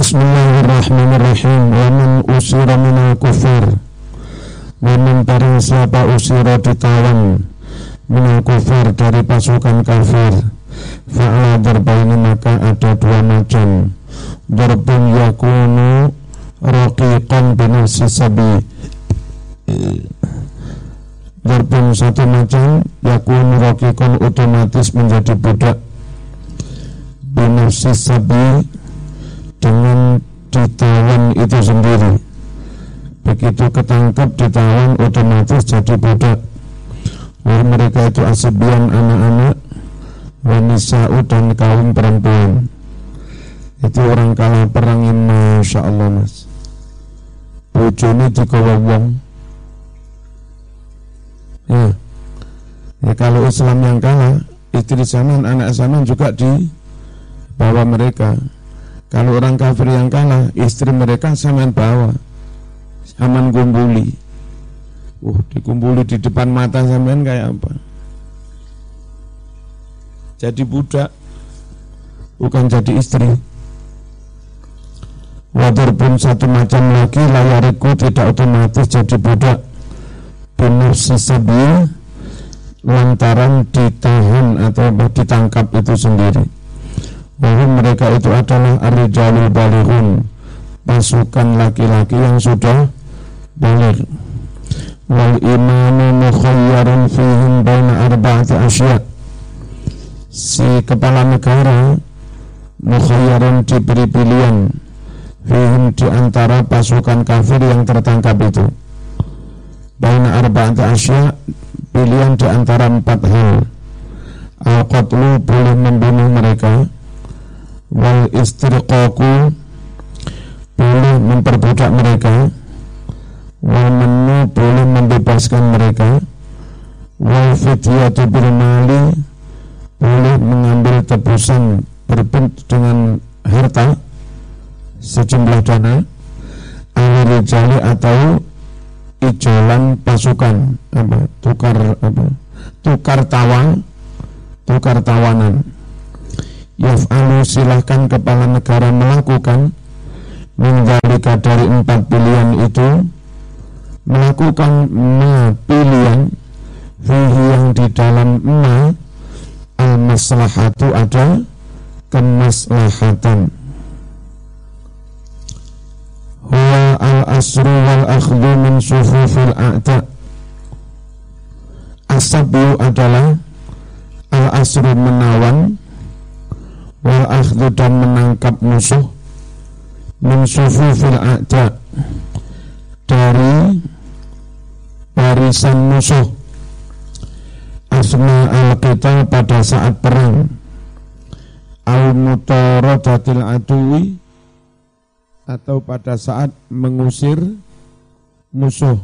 Bismillahirrahmanirrahim. Wa man usira minal kufir Wa man siapa usira ditawan Minal kufir dari pasukan kafir Fa'ala darbaini maka ada dua macam. Darbun yakunu Raqiqan binafsi sabi. Darbun satu macam Yakunu raqiqan otomatis menjadi budak Binafsi sabi dengan ditawan itu sendiri. Begitu ketangkep ditawan otomatis jadi budak. Wah mereka itu asibian anak-anak wanisa'u dan kaum perempuan. Itu orang kalah perang Masya Allah mas. Bojone dikawa wong. Ya. ya kalau Islam yang kalah istri sana anak sana juga di bawah mereka kalau orang kafir yang kalah, istri mereka saman bawa, saman gumbuli. Uh, dikumpuli di depan mata sampean kayak apa? Jadi budak, bukan jadi istri. Wadur pun satu macam lagi layariku tidak otomatis jadi budak. Benar sesabi lantaran ditahan atau ditangkap itu sendiri bahwa mereka itu adalah ar-rijalul balighun pasukan laki-laki yang sudah balik. Wal imamu mukhayyarun fihim baina arba'ati asya si kepala negara mukhayyarun diberi pilihan fihim di antara pasukan kafir yang tertangkap itu. Baina arba'ati asya pilihan di antara empat hal. Al-qatlu boleh membunuh mereka wal istriqaku boleh memperbudak mereka wal menu boleh membebaskan mereka wal fidyatu bil mali boleh mengambil tebusan berbentuk dengan harta sejumlah dana al atau ijolan pasukan apa tukar apa tukar tawang tukar tawanan yaf'alu silahkan kepala negara melakukan menjalika dari empat pilihan itu melakukan ma pilihan fihi yang di dalam ma al maslahatu ada kemaslahatan. Huwa al asru wal akhdhu min sufufil a'ta asabu adalah al asru menawan wal dan menangkap musuh min sufufil a'da dari barisan musuh. Asma al qital pada saat perang. Al mutaradatil adui atau pada saat mengusir musuh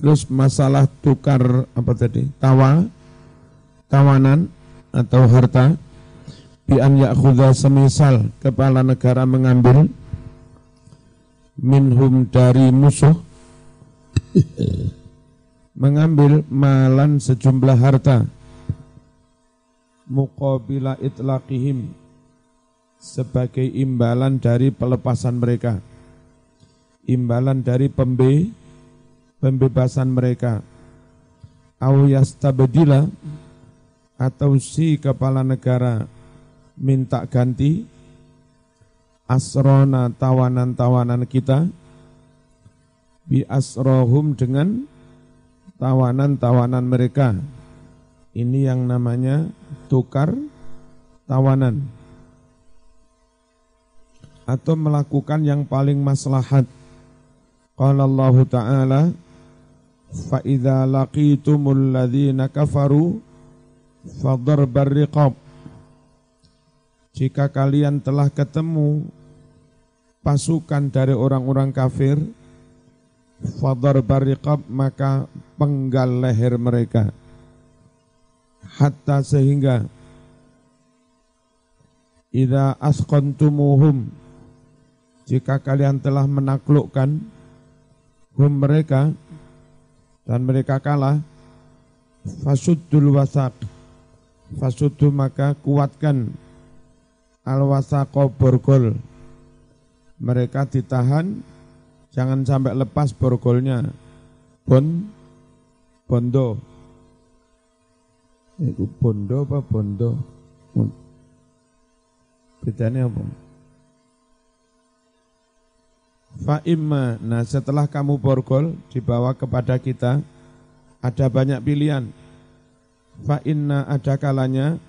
Terus masalah tukar apa tadi? Tawa, tawanan atau harta. Bi an ya'khudha semisal kepala negara mengambil minhum dari musuh mengambil malan sejumlah harta. Muqabila itlaqihim sebagai imbalan dari pelepasan mereka. Imbalan dari pembe pembebasan mereka. Au yastabdila atau si kepala negara minta ganti asrona tawanan-tawanan kita bi asrohum dengan tawanan-tawanan mereka. Ini yang namanya tukar tawanan. Atau melakukan yang paling maslahat. Qala Allah taala fa idza laqitumul ladzina kafaru fadarbar riqab jika kalian telah ketemu pasukan dari orang-orang kafir fadarbar riqab maka penggal leher mereka. Hatta sehingga idza asqantumuhum jika kalian telah menaklukkan hum mereka dan mereka kalah. Fasudul wasak Fasudu maka kuatkan al wasako borgol mereka ditahan. Jangan sampai lepas borgolnya. Bon bondo. Itu bondo apa bondo? Bedanya apa Fa'imma, nah setelah kamu borgol dibawa kepada kita, ada banyak pilihan. Fa'inna ada kalanya,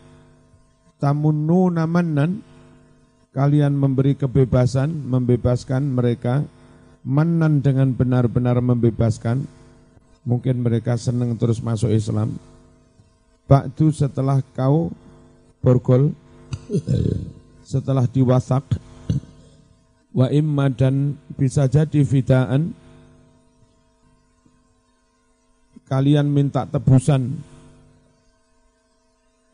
tamunnu namannan, kalian memberi kebebasan, membebaskan mereka, manan dengan benar-benar membebaskan, mungkin mereka senang terus masuk Islam. Ba'du setelah kau borgol, setelah diwasak, wa imma dan bisa jadi fidaan kalian minta tebusan.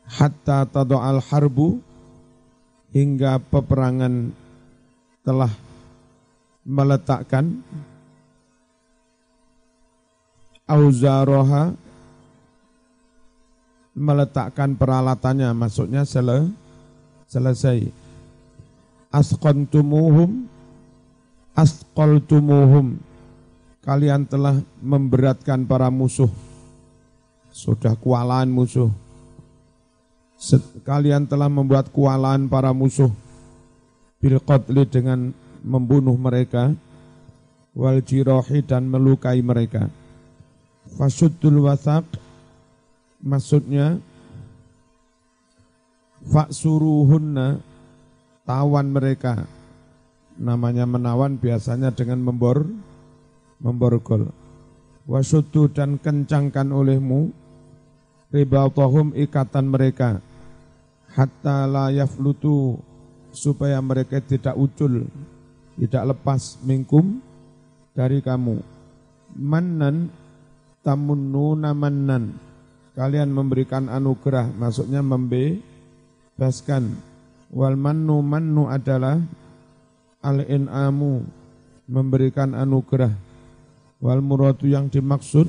Hatta al harbu. Hingga peperangan telah meletakkan. Auzaroha. Meletakkan peralatannya. Maksudnya sele, selesai asqantumuhum asqaltumuhum. Kalian telah memberatkan para musuh. Sudah kualan musuh. Kalian telah membuat kualan para musuh. Bil qatli dengan membunuh mereka. Wal jirohi dan melukai mereka. Fasuddul wasaq maksudnya faksuruhunna tawan mereka. Namanya menawan biasanya dengan membor, memborgol. Wasudu dan kencangkan olehmu ribatahum ikatan mereka hatta la yaflutu supaya mereka tidak ucul, tidak lepas mingkum dari kamu. Manan tamunnuna mannan. Kalian memberikan anugerah, maksudnya membebaskan Wal mannu mannu adalah al-in'amu memberikan anugerah. Wal muradu yang dimaksud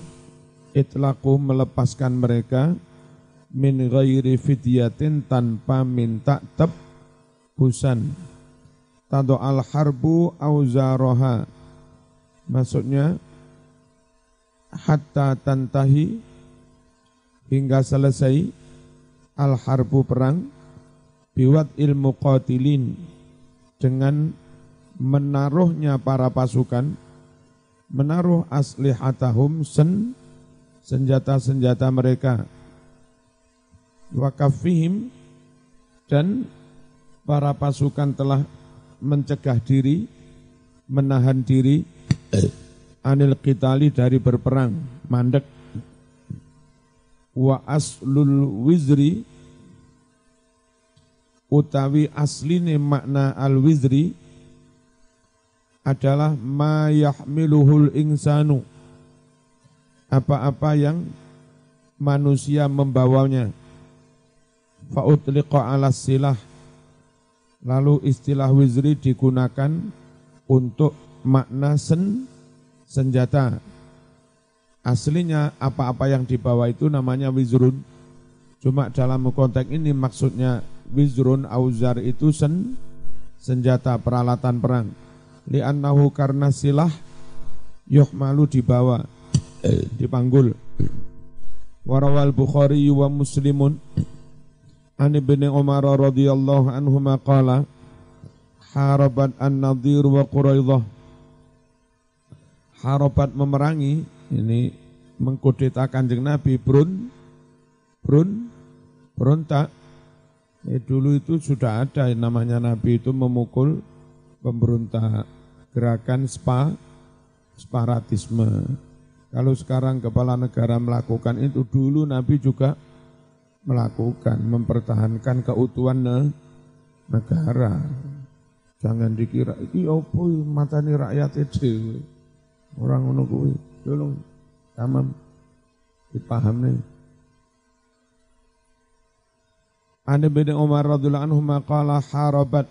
itlaku melepaskan mereka min ghairi fidyatin tanpa minta tebusan. Tado al harbu auzaroha. Maksudnya hatta tantahi hingga selesai al harbu perang biwat ilmu qatilin. Dengan menaruhnya para pasukan menaruh aslihatahum sen senjata-senjata mereka. Wakafihim dan para pasukan telah mencegah diri menahan diri anil qitali dari berperang mandek. Wa aslul wizri utawi asline makna al-wizri adalah ma yahmiluhul insanu. Apa-apa yang manusia membawanya. Fa'utliqa ala silah. Lalu istilah wizri digunakan untuk makna sen senjata. Aslinya apa-apa yang dibawa itu namanya wizrun. Cuma dalam konteks ini maksudnya wizrun auzar itu sen senjata peralatan perang. Li'annahu karena silah yuhmalu dibawa, dipanggul. Warawal Bukhari wa Muslimun an ibni Umar radhiyallahu anhu qala harabat an-nadir wa Quraidah harabat memerangi ini mengkudeta kanjeng Nabi brun brun berontak Ya, dulu itu sudah ada namanya Nabi itu memukul pemberontak gerakan spa separatisme. Kalau sekarang kepala negara melakukan itu dulu Nabi juga melakukan mempertahankan keutuhan negara. Jangan dikira iki opo matani rakyat itu Orang ngono kuwi. Tolong tamam dipahami. An bin Umar radhiyallahu anhu maqala harabat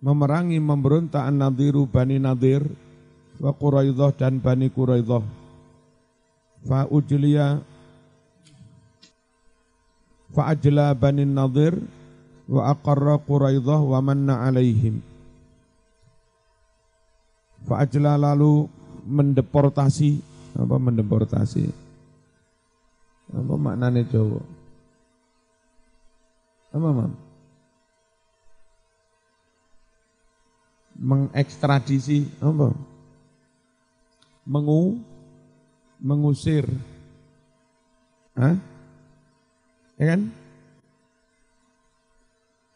memerangi memberontak an-nadiru Bani Nadir wa Quraidah dan Bani Quraidah. Fa ujliya Fa'ajla Bani Nadir wa aqarra Quraidah wa manna alaihim. Fa'ajla lalu mendeportasi apa mendeportasi apa maknanya Jawa apa mengekstradisi apa? Mengu mengusir. Hah? ya kan?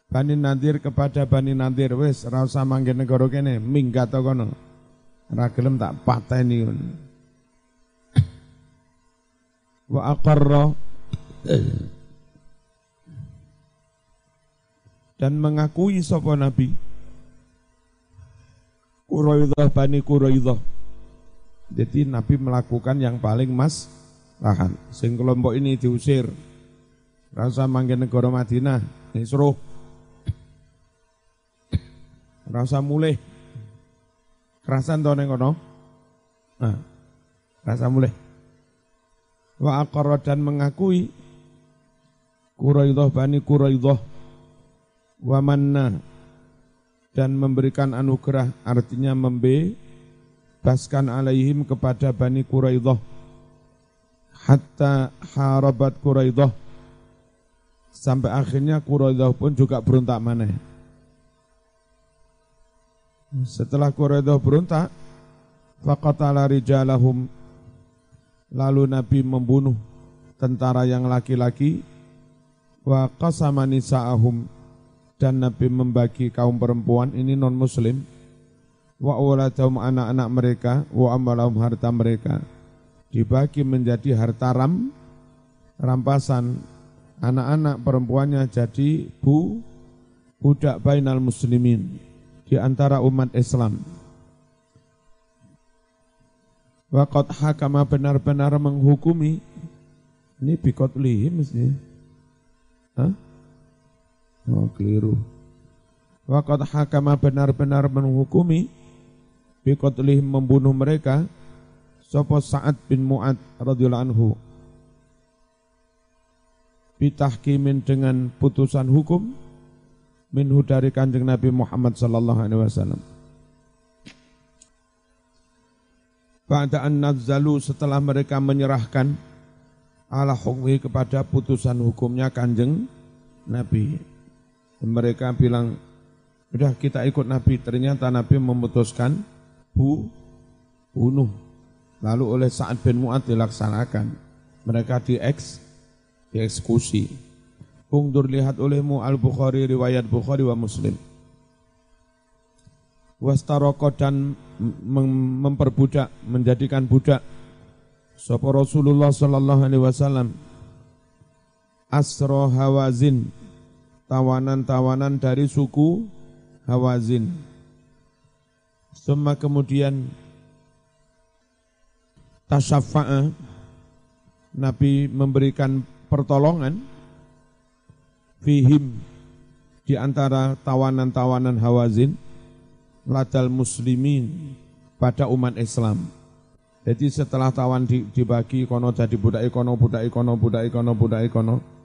Bani Nadir kepada Bani Nadir. Wis ora usah negara kene. Minggat to kono. Ora tak pateni wa aqarra dan mengakui sapa nabi Quraidah Bani Quraidah jadi Nabi melakukan yang paling mas lahan. Sing kelompok ini diusir. Rasa manggen negara Madinah, suruh Rasa mulai. Kerasan to ning kono. Nah, rasa mulai. Wa aqarra dan mengakui Quraidah Bani Quraidah wa manna dan memberikan anugerah artinya membebaskan alaihim kepada Bani Quraidah. Hatta harabat Quraidah. Sampai akhirnya Quraidah pun juga berontak mana setelah Quraidah berontak faqatala rijalahum. Lalu Nabi membunuh tentara yang laki-laki. Wa qasama nisa'ahum dan Nabi membagi kaum perempuan ini non muslim wa auladahum anak-anak mereka wa amalahum harta mereka dibagi menjadi harta ram, rampasan anak-anak perempuannya jadi bu budak bainal muslimin di antara umat Islam. Waqat hakama benar-benar menghukumi ini bikot lihim mesti. Hah? Oh keliru. Waqat hakama benar-benar menghukumi bikot lihim membunuh mereka Sopo Sa'ad bin Mu'ad radhiyallahu anhu bitahkimin dengan putusan hukum minhu dari kanjeng Nabi Muhammad sallallahu alaihi wasallam. Ba'da an nazzalu setelah mereka menyerahkan ala hukmi kepada putusan hukumnya kanjeng Nabi. Mereka bilang, udah kita ikut Nabi. Ternyata Nabi memutuskan bu, bunuh Lalu oleh Sa'ad bin Mu'ad dilaksanakan. Mereka dieks, dieksekusi. Ungdur lihat olehmu Al-Bukhari, riwayat Bukhari wa Muslim. Wastaroko dan memperbudak, menjadikan budak. Sopo Rasulullah Sallallahu Alaihi Wasallam Asro Hawazin tawanan-tawanan dari suku Hawazin. Semua kemudian tasyafa'a Nabi memberikan pertolongan fihim di antara tawanan-tawanan Hawazin ladal muslimin pada umat Islam. Jadi setelah tawan dibagi kono jadi budak ikono, budak ikono, budak ikono, budak ikono.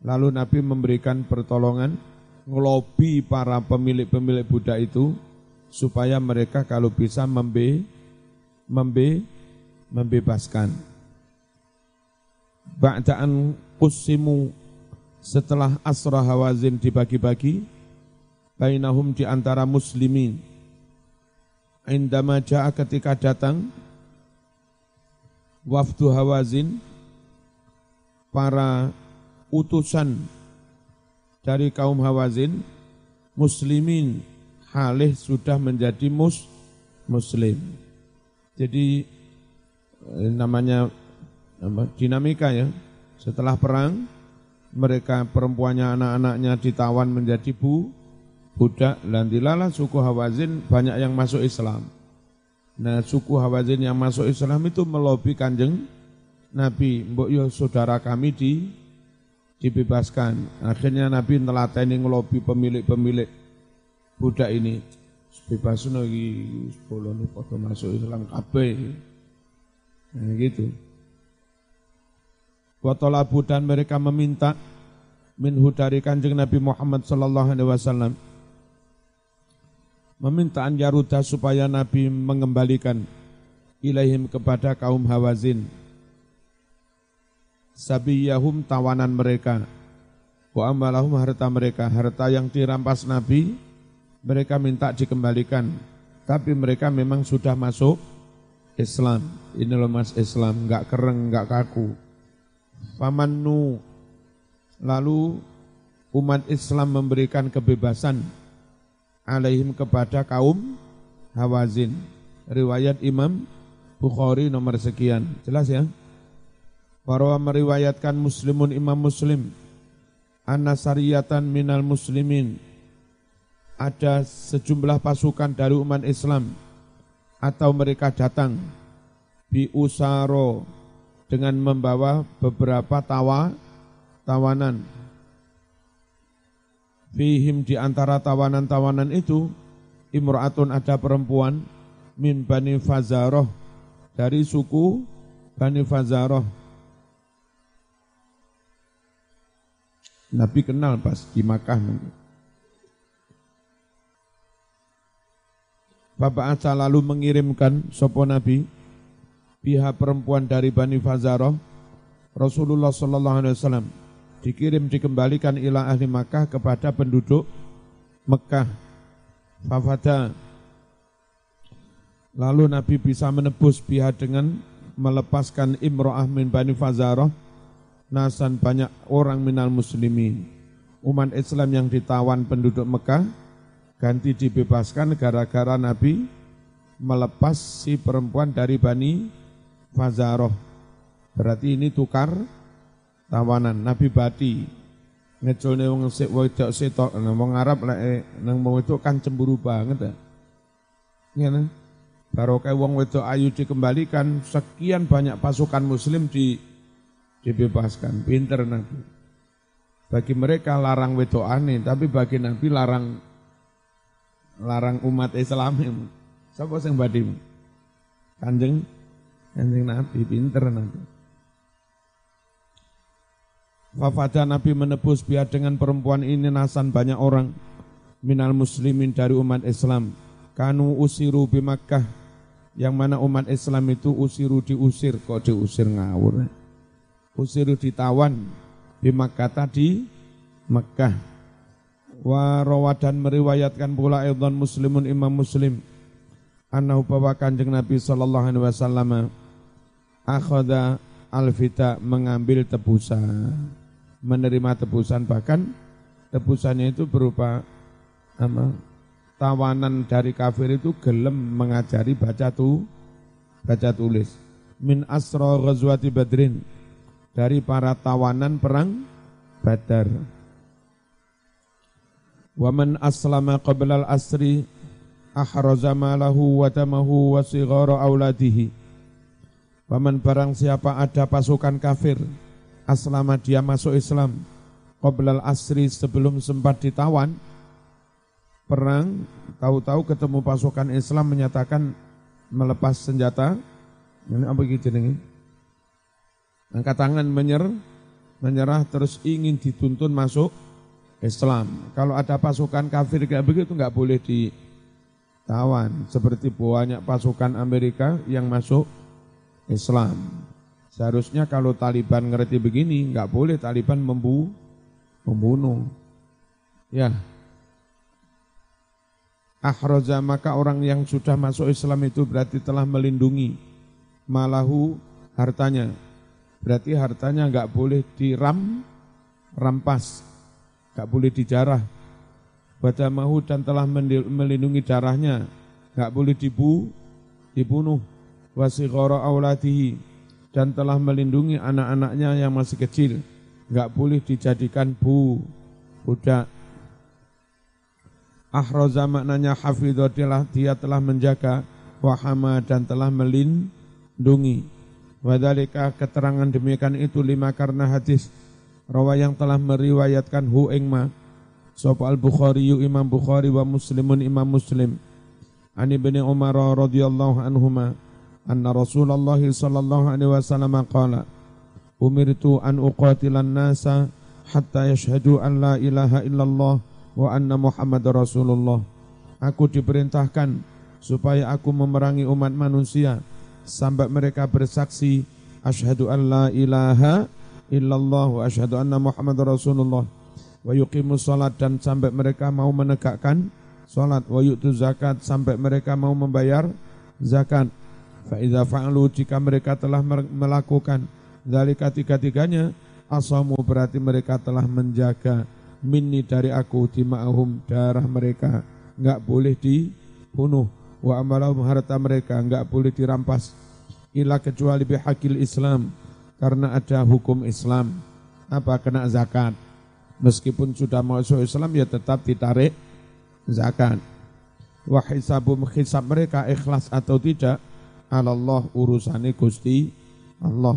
Lalu Nabi memberikan pertolongan ngelobi para pemilik-pemilik budak itu supaya mereka kalau bisa membe membe membebaskan. Ba'da'an kusimu setelah asrah hawazin dibagi-bagi, bainahum di antara muslimin. Indama ja'a ketika datang, wafdu hawazin, para utusan dari kaum hawazin, muslimin, halih sudah menjadi mus, muslim. Jadi Eh, namanya dinamika ya. Setelah perang, mereka perempuannya anak-anaknya ditawan menjadi bu, budak, dan dilala suku Hawazin banyak yang masuk Islam. Nah suku Hawazin yang masuk Islam itu melobi kanjeng Nabi, mbok yo saudara kami di dibebaskan. Akhirnya Nabi nelateni ngelobi pemilik-pemilik budak ini. Bebas lagi sepuluh nih foto masuk Islam kabeh. Nah, gitu. Watolabu dan mereka meminta minhu dari kanjeng Nabi Muhammad sallallahu alaihi wasallam meminta yaruda supaya Nabi mengembalikan ilaihim kepada kaum Hawazin sabiyahum tawanan mereka. Wa amalahum harta mereka. Harta yang dirampas Nabi mereka minta dikembalikan. Tapi mereka memang sudah masuk Islam. Ini loh mas Islam. Nggak kereng nggak kaku. Famannu lalu umat Islam memberikan kebebasan alaihim kepada kaum Hawazin. Riwayat Imam Bukhari nomor sekian. Jelas ya Warwa meriwayatkan muslimun imam muslim. Anna sariyatan minal muslimin. Ada sejumlah pasukan dari umat Islam. Atau mereka datang. Bi usaro Dengan membawa beberapa tawa Tawanan. Fihim di antara tawanan-tawanan itu Imra'atun ada perempuan Min Bani Fazaroh. Dari suku Bani Fazaroh Nabi kenal pas di Makkah. Bapak Aca lalu mengirimkan sopo Nabi pihak perempuan dari Bani Fazaroh Rasulullah Sallallahu Alaihi Wasallam dikirim dikembalikan ila ahli Makkah kepada penduduk Mekah. Fafada Lalu Nabi bisa menebus pihak dengan melepaskan Imro'ah min Bani Fazaroh nasan banyak orang minal muslimin. Umat Islam yang ditawan penduduk Mekah ganti dibebaskan gara-gara Nabi melepas si perempuan dari Bani Fazaroh. Berarti ini tukar tawanan Nabi Bati ngeculne wong sik wedok sitok wong Arab lek nang wong itu kan cemburu banget ya. Ngene. Kayak wong wedok ayu dikembalikan sekian banyak pasukan muslim di dibebaskan. Pinter Nabi. Bagi mereka larang aneh, tapi bagi Nabi larang larang umat Islam. Siapa yang badim? Kanjeng Kanjeng Nabi pinter Nabi. Wafada Nabi menebus biar dengan perempuan ini nasan banyak orang minal muslimin dari umat Islam. Kanu usiru bimakkah yang mana umat Islam itu usiru diusir kok diusir ngawur. Usiru ditawan di Makkah tadi Mekah. Wa rawadan meriwayatkan pula Eldon muslimun imam muslim. Anahu bahwa kanjeng Nabi sallallahu alaihi wasallam akhadha alfita mengambil tebusan menerima tebusan. Bahkan tebusannya itu berupa apa, tawanan dari kafir itu gelem mengajari baca tu baca tulis. Min asra ghazwati badrin dari para tawanan perang Badar. Waman aslama qabla al-asri ahraza malahu wa tamahu wa sighara auladihi. Waman barang siapa ada pasukan kafir aslama dia masuk Islam qabla al-asri sebelum sempat ditawan perang tahu-tahu ketemu pasukan Islam menyatakan melepas senjata ini apa gitu nih angkat tangan menyerah, menyerah terus ingin dituntun masuk Islam. Kalau ada pasukan kafir kayak begitu nggak boleh ditawan. Seperti banyak pasukan Amerika yang masuk Islam. Seharusnya kalau Taliban ngerti begini, nggak boleh Taliban membu membunuh. Ya. Ahroza maka orang yang sudah masuk Islam itu berarti telah melindungi malahu hartanya berarti hartanya nggak boleh diram, rampas, nggak boleh dijarah. mahu dan telah melindungi darahnya, nggak boleh dibu, dibunuh. Wasighara auladihi dan telah melindungi anak-anaknya yang masih kecil, nggak boleh dijadikan bu, budak. Ahroza maknanya hafidhotilah dia telah menjaga wahama dan telah melindungi Wadhalika keterangan demikian itu lima karena hadis rawa yang telah meriwayatkan hu ingma Sopo al-Bukhari yu Imam Bukhari wa Muslimun Imam Muslim Ani bin Umar radhiyallahu anhuma anna Rasulullah sallallahu alaihi wasallam qala umirtu an uqatilan nasa hatta yashhadu an la ilaha illallah wa anna Muhammad Rasulullah. Aku diperintahkan supaya aku memerangi umat manusia sampai mereka bersaksi asyhadu an la ilaha illallah wa asyhadu anna Muhammad Rasulullah. Wa yuqimus salat dan sampai mereka mau menegakkan salat. Wa yu'tu zakat sampai mereka mau membayar zakat. Fa idza fa'alu jika mereka telah melakukan zalika tiga-tiganya asamu berarti mereka telah menjaga minni dari aku dima'ahum darah mereka. Enggak boleh dibunuh wa amalahum harta mereka enggak boleh dirampas ila kecuali bihakil Islam karena ada hukum Islam apa kena zakat Meskipun sudah masuk Islam ya tetap ditarik zakat. Wa hisabum hisab mereka ikhlas atau tidak Allah urusannya Gusti Allah.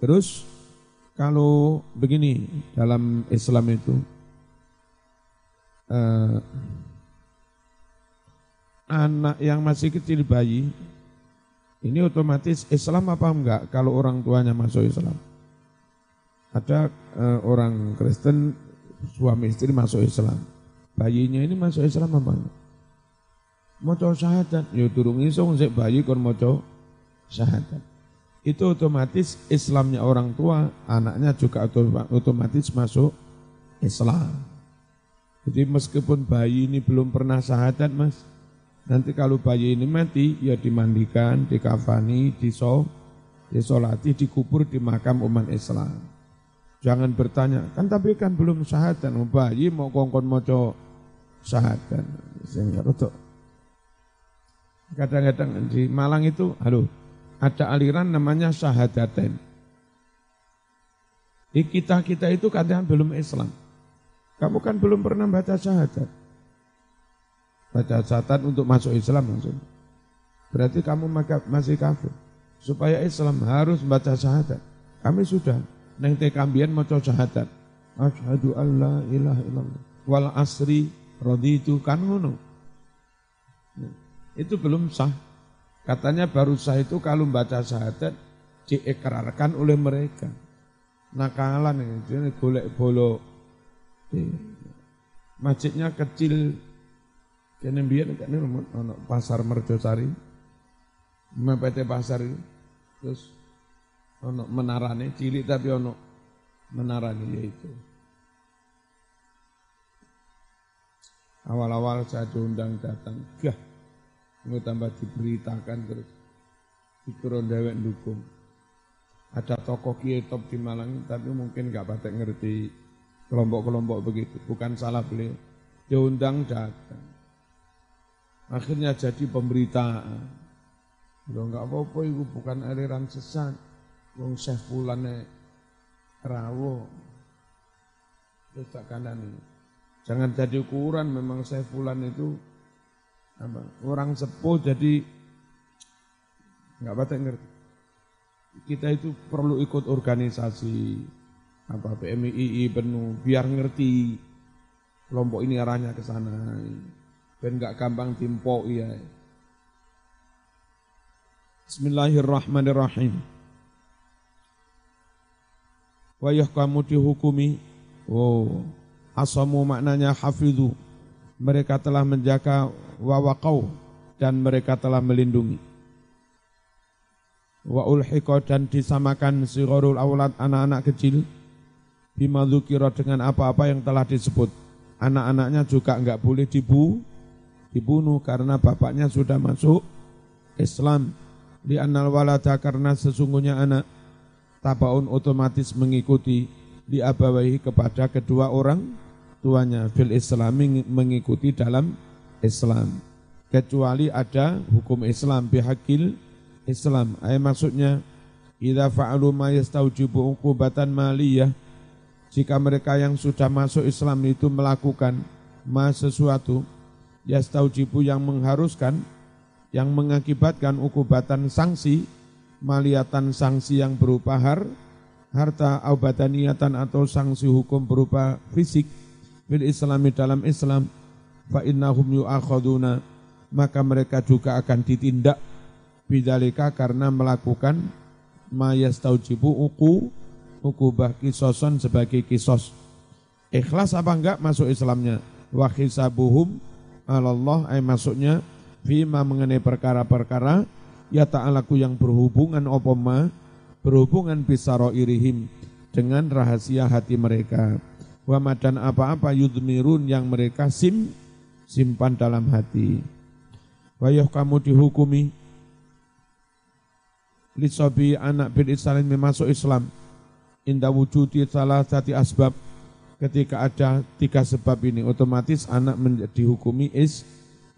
Terus kalau begini dalam Islam itu eh, anak yang masih kecil bayi ini otomatis Islam apa enggak kalau orang tuanya masuk Islam? ada uh, orang Kristen suami istri masuk Islam. Bayinya ini masuk Islam apa enggak? Moco syahadat, ya durung iso sik bayi kon moco syahadat. Itu otomatis Islamnya orang tua, anaknya juga otomatis masuk Islam. Jadi meskipun bayi ini belum pernah syahadat mas, nanti kalau bayi ini mati, ya dimandikan, dikafani, diso, disolati, dikubur di makam umat Islam. Jangan bertanya, kan tapi kan belum syahadat, bayi mau kongkon. Sehingga itu. Kadang-kadang di Malang itu, halo, ada aliran namanya syahadaten. Di kita-kita itu kadang belum Islam. Kamu kan belum pernah baca syahadat. Baca syahadat untuk masuk Islam maksudnya. Berarti kamu masih kafir. Supaya Islam harus baca syahadat. Kami sudah. Neng te kambian maca syahadat. Asyhadu alla ilaha illallah. Wal asri raditu. Kan ngono. Itu belum sah. Katanya baru sah itu kalau baca syahadat diekrarkan oleh mereka. Nakalan ini. Golek bolo masjidnya kecil kene biyen kan ono pasar Merjosari. PT pasar itu terus ono menarane cilik tapi ono menarane yaitu awal-awal saya diundang datang gah mau tambah diberitakan terus. Dikira dewek dukung ada tokoh kiai top di Malang tapi mungkin nggak pada ngerti kelompok-kelompok begitu. Bukan salah beliau. Diundang datang akhirnya jadi pemberitaan. Lo nggak apa-apa itu bukan aliran sesat. Wong Syekh fulane rawo terus tak kanan jangan jadi ukuran memang Syekh fulan itu apa orang sepuh jadi nggak batik ngerti. Kita itu perlu ikut organisasi apa PMII penuh biar ngerti kelompok ini arahnya ke sana dan nggak gampang timpo ya Bismillahirrahmanirrahim. Wayah kamu dihukumi. Oh asamu maknanya hafidhu. Mereka telah menjaga wawakau dan mereka telah melindungi. Wa ulhiqa dan disamakan sigharul aulad anak-anak kecil. Bima dengan apa-apa yang telah disebut. Anak-anaknya juga enggak boleh dibu dibunuh karena bapaknya sudah masuk Islam. Di anal walada karena sesungguhnya anak tabaun otomatis mengikuti diabawahi kepada kedua orang tuanya fil islami mengikuti dalam Islam. Kecuali ada hukum Islam bihakil Islam. Ayat maksudnya idza fa'alu ma yastaujibu uqubatan maliyah jika mereka yang sudah masuk Islam itu melakukan ma sesuatu yastaujibu yang mengharuskan yang mengakibatkan ukubatan sanksi maliatan sanksi yang berupa har, harta niatan atau sanksi hukum berupa fisik fil islami dalam Islam fa innahum yu'akhaduna maka mereka juga akan ditindak bidalika karena melakukan ma yastaujibu uku ukubah kisoson sebagai kisos. Ikhlas apa enggak masuk Islamnya? Wa khisabuhum Allah ay masuknya fima mengenai perkara-perkara ya ta'alaku yang berhubungan opoma berhubungan bisaro irihim dengan rahasia hati mereka. Wa madan apa-apa yudmirun yang mereka sim simpan dalam hati. Wayah kamu dihukumi lisobi anak bin Islam masuk Islam indah wujudi salah satu asbab ketika ada tiga sebab ini otomatis anak menjadi hukumi is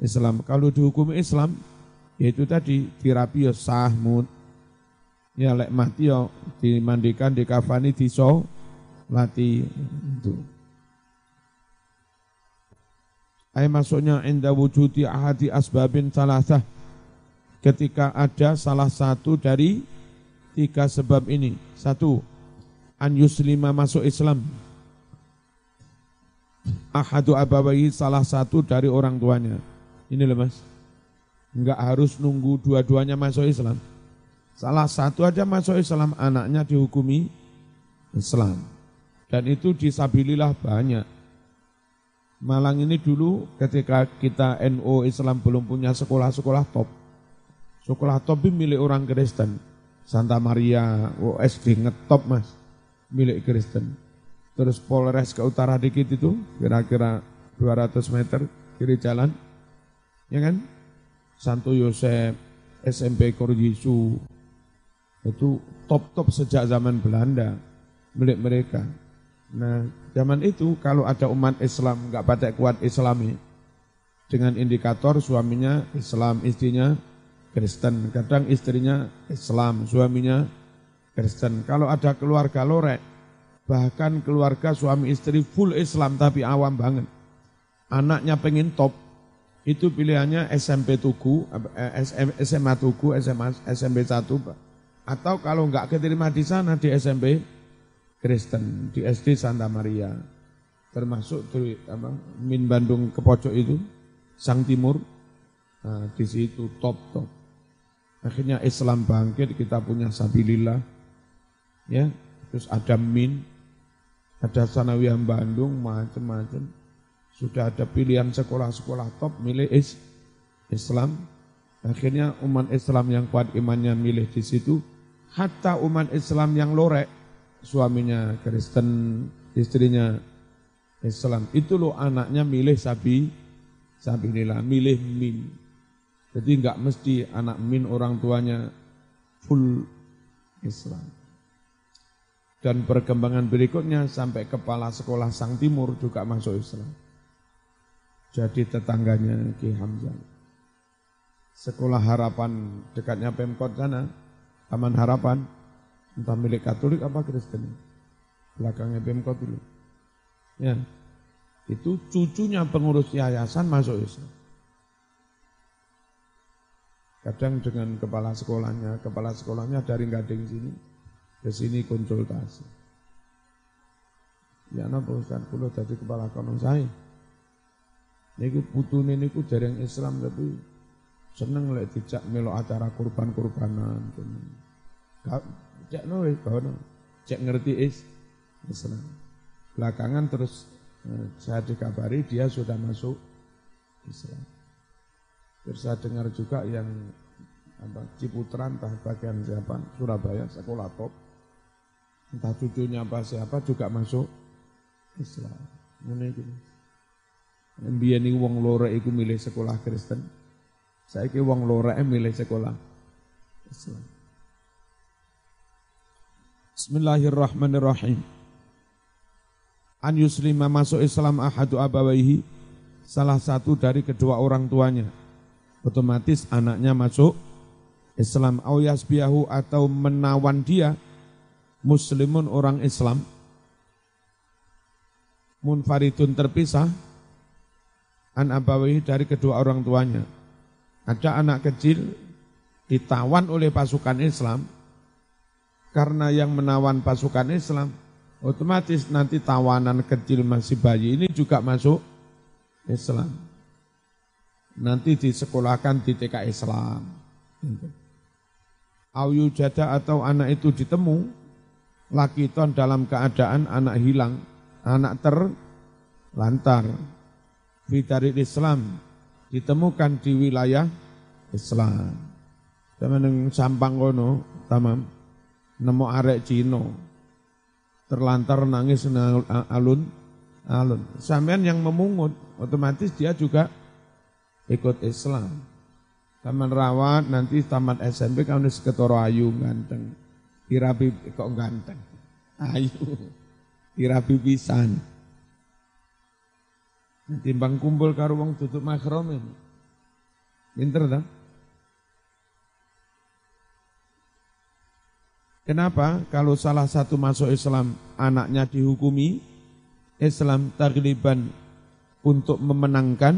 Islam kalau dihukumi Islam yaitu tadi terapi ya sah mut ya lek mati ya dimandikan dikafani diso lati itu Ay masuknya indah wujudi ahadi asbabin salasah ketika ada salah satu dari tiga sebab ini. Satu, an yuslima masuk Islam. Ahadu abawahi salah satu dari orang tuanya. Ini loh mas. Enggak harus nunggu dua-duanya masuk Islam. Salah satu aja masuk Islam, anaknya dihukumi Islam. Dan itu disabilillah banyak. Malang ini dulu ketika kita NO Islam belum punya sekolah-sekolah top Sekolah top milik orang Kristen. Santa Maria, oh, SD ngetop mas, milik Kristen. Terus Polres ke utara dikit itu, kira-kira 200 meter kiri jalan, ya kan? Santo Yosef, SMP Korjisu, itu top-top sejak zaman Belanda, milik mereka. Nah, zaman itu kalau ada umat Islam nggak patek kuat Islami, dengan indikator suaminya Islam, istrinya Kristen, kadang istrinya Islam, suaminya Kristen. Kalau ada keluarga lorek, bahkan keluarga suami istri full Islam tapi awam banget. Anaknya pengen top, itu pilihannya SMP Tugu, SMA eh, Tugu, SMA, SMP 1, atau kalau enggak keterima di sana di SMP Kristen, di SD Santa Maria, termasuk di apa, Min Bandung ke pojok itu, Sang Timur, nah, di situ top-top. Akhirnya Islam bangkit, kita punya Sabilillah. Ya, terus ada MIN, ada Sanawiyah Bandung, macam-macam. Sudah ada pilihan sekolah-sekolah top milik is Islam. Akhirnya umat Islam yang kuat imannya milih di situ. Hatta umat Islam yang lorek, suaminya Kristen, istrinya Islam. Itu loh anaknya milih sabi, sabilillah, milih min. Jadi enggak mesti anak min orang tuanya full Islam. Dan perkembangan berikutnya sampai kepala sekolah Sang Timur juga masuk Islam. Jadi tetangganya Ki Hamzah. Sekolah Harapan dekatnya Pemkot sana, Taman Harapan, entah milik Katolik apa Kristen. Belakangnya Pemkot dulu. Ya, itu cucunya pengurus yayasan masuk Islam. Kadang dengan kepala sekolahnya, kepala sekolahnya dari Gading sini ke sini konsultasi. Ya napa Ustaz kula dadi kepala konon saya. Niku putune niku jarang Islam tapi seneng lek dijak melo acara kurban-kurbanan. Cek no kono. Cek ngerti is Islam. Belakangan terus eh, saya dikabari dia sudah masuk Islam. Terus saya dengar juga yang apa, Ciputran, entah bagian siapa, Surabaya, sekolah top. Entah cucunya apa siapa juga masuk Islam. Ini gitu. Biar ini wong lore iku milih sekolah Kristen. Saya ke wong lore milih sekolah Islam. Bismillahirrahmanirrahim. An yuslima masuk Islam ahadu abawaihi salah satu dari kedua orang tuanya otomatis anaknya masuk Islam au yasbiyahu atau menawan dia muslimun orang Islam. Munfaridun terpisah. An abawi dari kedua orang tuanya. Ada anak kecil ditawan oleh pasukan Islam. Karena yang menawan pasukan Islam otomatis nanti tawanan kecil masih bayi ini juga masuk Islam. Nanti disekolahkan di TK Islam. Au jada atau anak itu ditemu lakiton dalam keadaan anak hilang, anak terlantar. Fitarit Islam ditemukan di wilayah Islam. Teman yang sampang kono, tamam, nemu arek Cino, terlantar nangis alun, alun. Sampean yang memungut, otomatis dia juga ikut Islam. Taman rawat nanti tamat SMP kamu ketoro ayu ganteng. Irabi kok ganteng. Ayu. Irabi pisan. Timbang kumpul karo wong tutup ini. Pinter dah. Kenapa? Kalau salah satu masuk Islam, anaknya dihukumi, Islam tagliban untuk memenangkan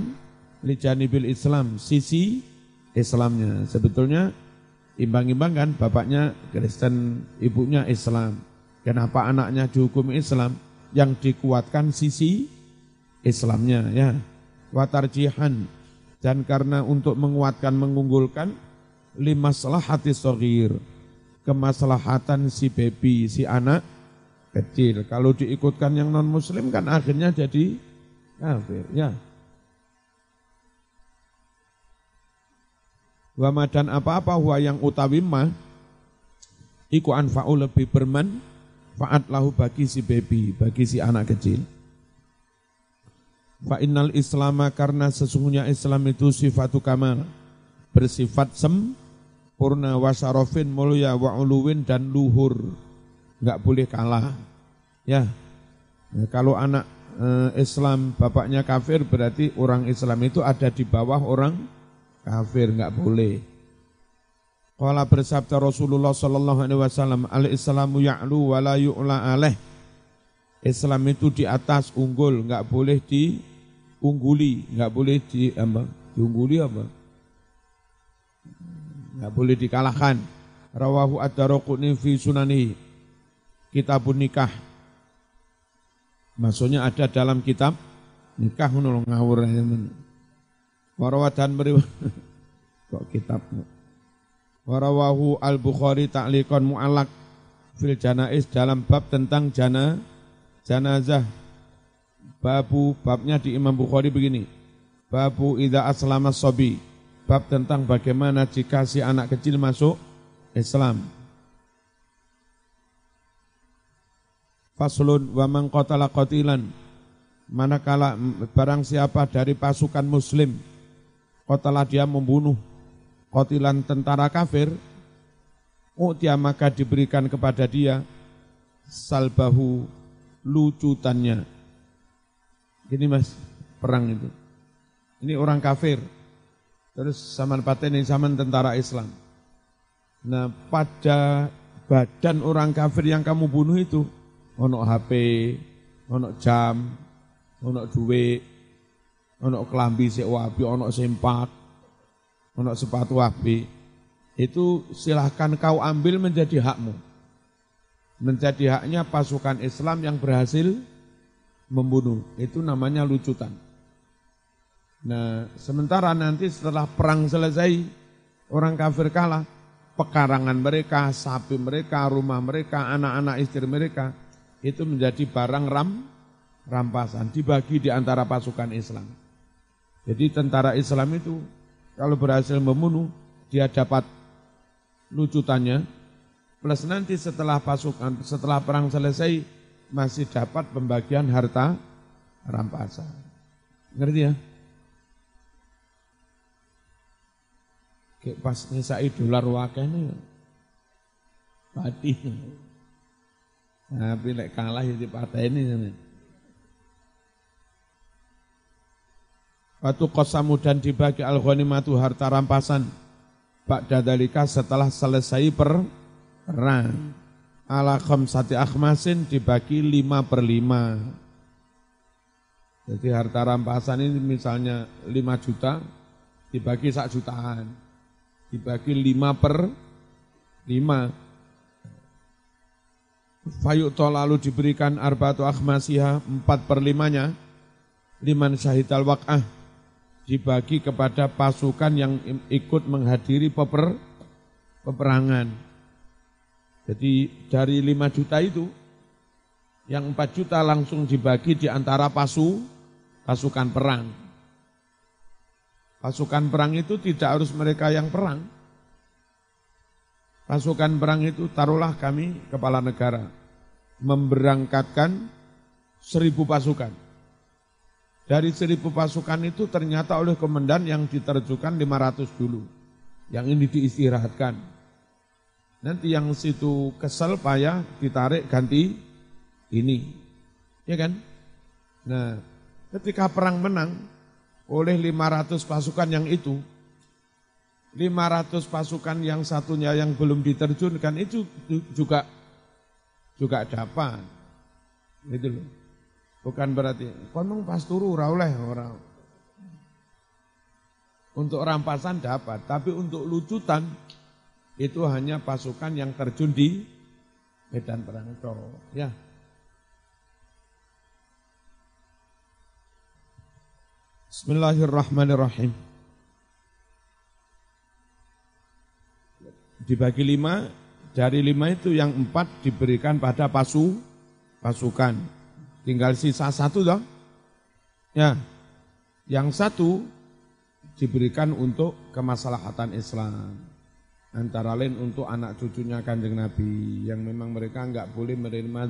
lijanibil Islam, sisi Islamnya. Sebetulnya imbang-imbang kan bapaknya Kristen, ibunya Islam. Kenapa anaknya dihukum Islam? Yang dikuatkan sisi Islamnya ya. Watarjihan dan karena untuk menguatkan mengunggulkan lima hati sogir kemaslahatan si baby si anak kecil kalau diikutkan yang non muslim kan akhirnya jadi kafir ya Wa madan apa-apa huwa yang utawi ma iku anfa'u lebih berman faat lahu bagi si baby, bagi si anak kecil. Fa innal islama karena sesungguhnya Islam itu sifatu kamal, bersifat sempurna wa syarofin mulia wa uluwin dan luhur. Enggak boleh kalah. Ya. Nah, kalau anak eh, Islam bapaknya kafir berarti orang Islam itu ada di bawah orang kafir nggak boleh. Kala bersabda Rasulullah sallallahu alaihi wasallam, "Al-Islamu ya'lu wa la yu'la alaih." Islam itu di atas unggul, nggak boleh diungguli, nggak boleh di apa? Diungguli apa? Nggak boleh dikalahkan. Rawahu ad-Darqutni fi sunani. Kitabun nikah. Maksudnya ada dalam kitab nikah ngono ngawur Warawadan meriwayat kok kitab Warawahu al-Bukhari ta'liqan mu'allak fil janais dalam bab tentang jana janazah. Babu babnya di Imam Bukhari begini. Babu idza aslama sobi. Bab tentang bagaimana jika si anak kecil masuk Islam. Faslun wa man qatala qatilan. Manakala barang siapa dari pasukan muslim Kotalah dia membunuh kotilan tentara kafir, dia maka diberikan kepada dia salbahu lucutannya. Ini mas, perang itu. Ini orang kafir. Terus saman paten saman tentara Islam. Nah pada badan orang kafir yang kamu bunuh itu, ono HP, ono jam, ono duit, ono kelambi sik wabi, ono sempat, ono sepatu wabi, itu silahkan kau ambil menjadi hakmu. Menjadi haknya pasukan Islam yang berhasil membunuh. Itu namanya lucutan. Nah, sementara nanti setelah perang selesai, orang kafir kalah, pekarangan mereka, sapi mereka, rumah mereka, anak-anak istri mereka, itu menjadi barang ram, rampasan, dibagi di antara pasukan Islam. Jadi tentara Islam itu kalau berhasil membunuh, dia dapat lucutannya, plus nanti setelah pasukan, setelah perang selesai, masih dapat pembagian harta rampasan. Ngerti ya? Kayak pas nisai dolar wakanya, mati. Tapi lek kalah ya di partai Watu kosamu dan dibagi al ghanimatu harta rampasan. Pak dadalika setelah selesai perang. Ala khamsati akhmasin dibagi lima per lima. Jadi harta rampasan ini misalnya lima juta, dibagi sak jutaan. Dibagi lima per lima. Fayu'to lalu diberikan arbatu akhmasiha empat per limanya. Liman syahidal wak'ah dibagi kepada pasukan yang ikut menghadiri peper, peperangan. Jadi dari 5 juta itu, yang 4 juta langsung dibagi di antara pasu, pasukan perang. Pasukan perang itu tidak harus mereka yang perang. Pasukan perang itu taruhlah kami kepala negara memberangkatkan seribu pasukan. Dari seribu pasukan itu ternyata oleh komandan yang diterjukan 500 dulu. Yang ini diistirahatkan. Nanti yang situ kesel payah ditarik ganti ini. Ya kan? Nah, ketika perang menang oleh 500 pasukan yang itu, 500 pasukan yang satunya yang belum diterjunkan itu juga juga dapat. Itu loh. Bukan berarti konon pas turu ora oleh orang. Untuk rampasan dapat, tapi untuk lucutan itu hanya pasukan yang terjun di medan perang itu. Ya. Bismillahirrahmanirrahim. Dibagi lima, dari lima itu yang empat diberikan pada pasu, pasukan. Tinggal sisa satu dong. Ya, yang satu diberikan untuk kemaslahatan Islam. Antara lain untuk anak cucunya kanjeng Nabi yang memang mereka enggak boleh menerima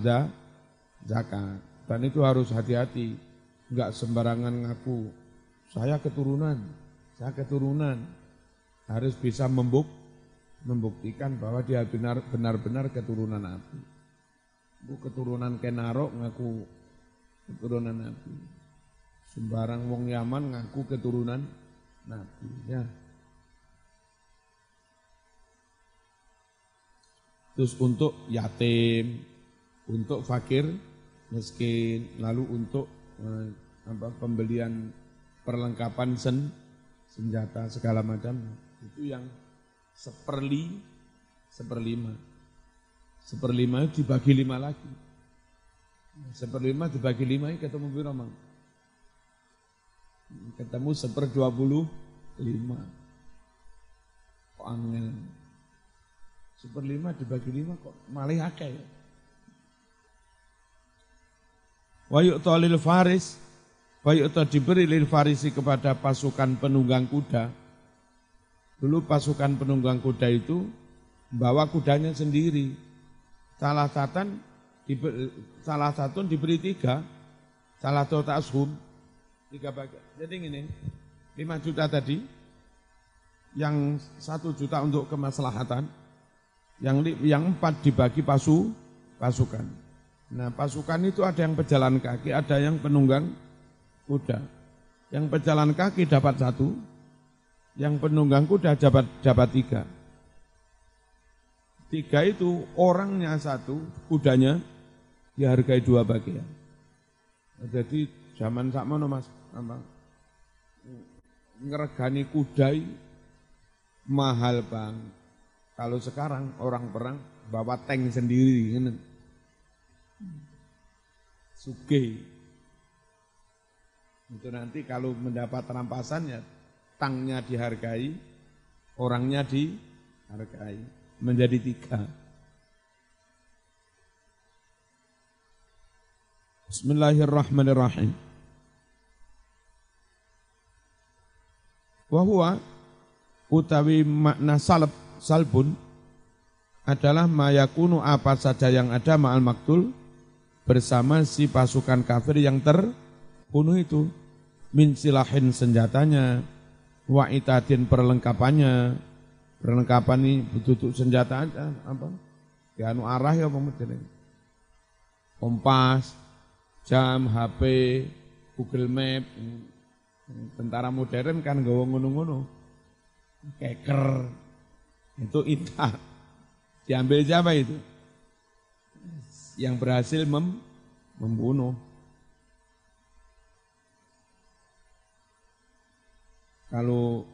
zakat. Dan itu harus hati-hati. Enggak sembarangan ngaku saya keturunan saya keturunan. Harus bisa membuk membuktikan bahwa dia benar benar keturunan Nabi. Bu keturunan Kenarok ngaku keturunan Nabi. Sembarang wong Yaman ngaku keturunan Nabi ya. Terus untuk yatim, untuk fakir, miskin, lalu untuk eh, apa, pembelian perlengkapan sen, senjata segala macam itu yang seperli seperlima. Seperlima dibagi lima lagi seperlima dibagi lima ketemu berapa ketemu seper dua puluh lima kok angin Seperlima dibagi lima kok malah akeh ya. Wa yu'ta lil faris Wa yu'ta diberi lil farisi kepada pasukan penunggang kuda. Dulu pasukan penunggang kuda itu bawa kudanya sendiri. Salah satu diberi, salah satu diberi tiga, salah satu tashum, tiga bagian. Jadi ini, lima juta tadi, yang satu juta untuk kemaslahatan, yang yang empat dibagi pasu pasukan. Nah pasukan itu ada yang pejalan kaki, ada yang penunggang kuda. Yang pejalan kaki dapat satu, yang penunggang kuda dapat dapat tiga. Tiga itu orangnya satu, kudanya dihargai dua bagian. Jadi zaman sama mas, apa, ngeregani kuda mahal bang. Kalau sekarang orang perang bawa tank sendiri, ini. Suge. Itu nanti kalau mendapat rampasan ya tangnya dihargai, orangnya dihargai. Menjadi tiga. Bismillahirrahmanirrahim. Wahua utawi makna salab salbun adalah mayakunu apa saja yang ada ma'al maktul bersama si pasukan kafir yang terbunuh itu. Min silahin senjatanya wa itadin perlengkapannya. Perlengkapan ini butuh senjata aja apa? Ya arah ya apa kompas jam HP Google Map tentara modern kan gawa ngono-ngono keker itu indah. Diambil siapa itu? Yang berhasil mem membunuh. Kalau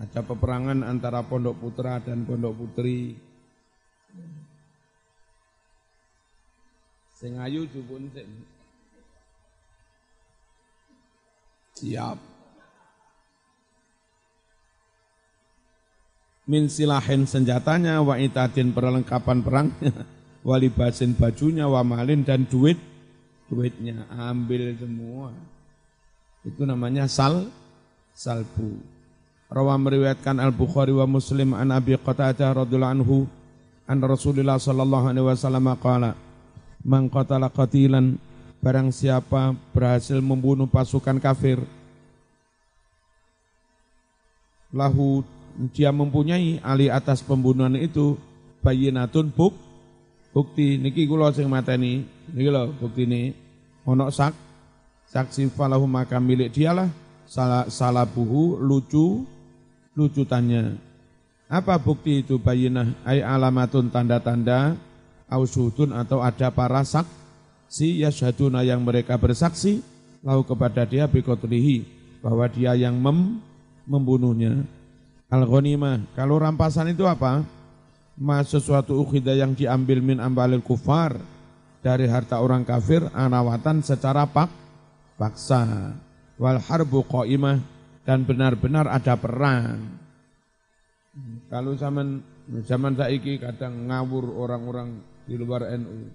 ada peperangan antara pondok putra dan pondok putri, sing ayu jupun siap. min silahin senjatanya wa itadin perlengkapan perangnya walibasin bajunya wa malin dan duit duitnya. Ambil semua. Itu namanya sal salbu. Rawa meriwayatkan al bukhari wa muslim an abi qatadah radhiyallahu anhu an rasulillah sallallahu alaihi wasallam qala man qatala qatilan. Barang siapa berhasil membunuh pasukan kafir lahu dia mempunyai ali atas pembunuhan itu bayinatun buk bukti. Niki kula sing mateni niki lho bukti ini ono sak saksi falahu maka milik dialah salah salah buhu lucu lucu tanya apa bukti itu bayinah ay alamatun tanda-tanda ausudun atau ada para sak si yasyaduna yang mereka bersaksi lalu kepada dia bikotrihi bahwa dia yang mem, membunuhnya. Al kalau rampasan itu apa? Ma sesuatu ukhidah yang diambil min ambalil kufar dari harta orang kafir anawatan secara pak paksa. Wal harbu qaimah dan benar-benar ada perang. Kalau zaman zaman saiki kadang ngawur orang-orang di luar NU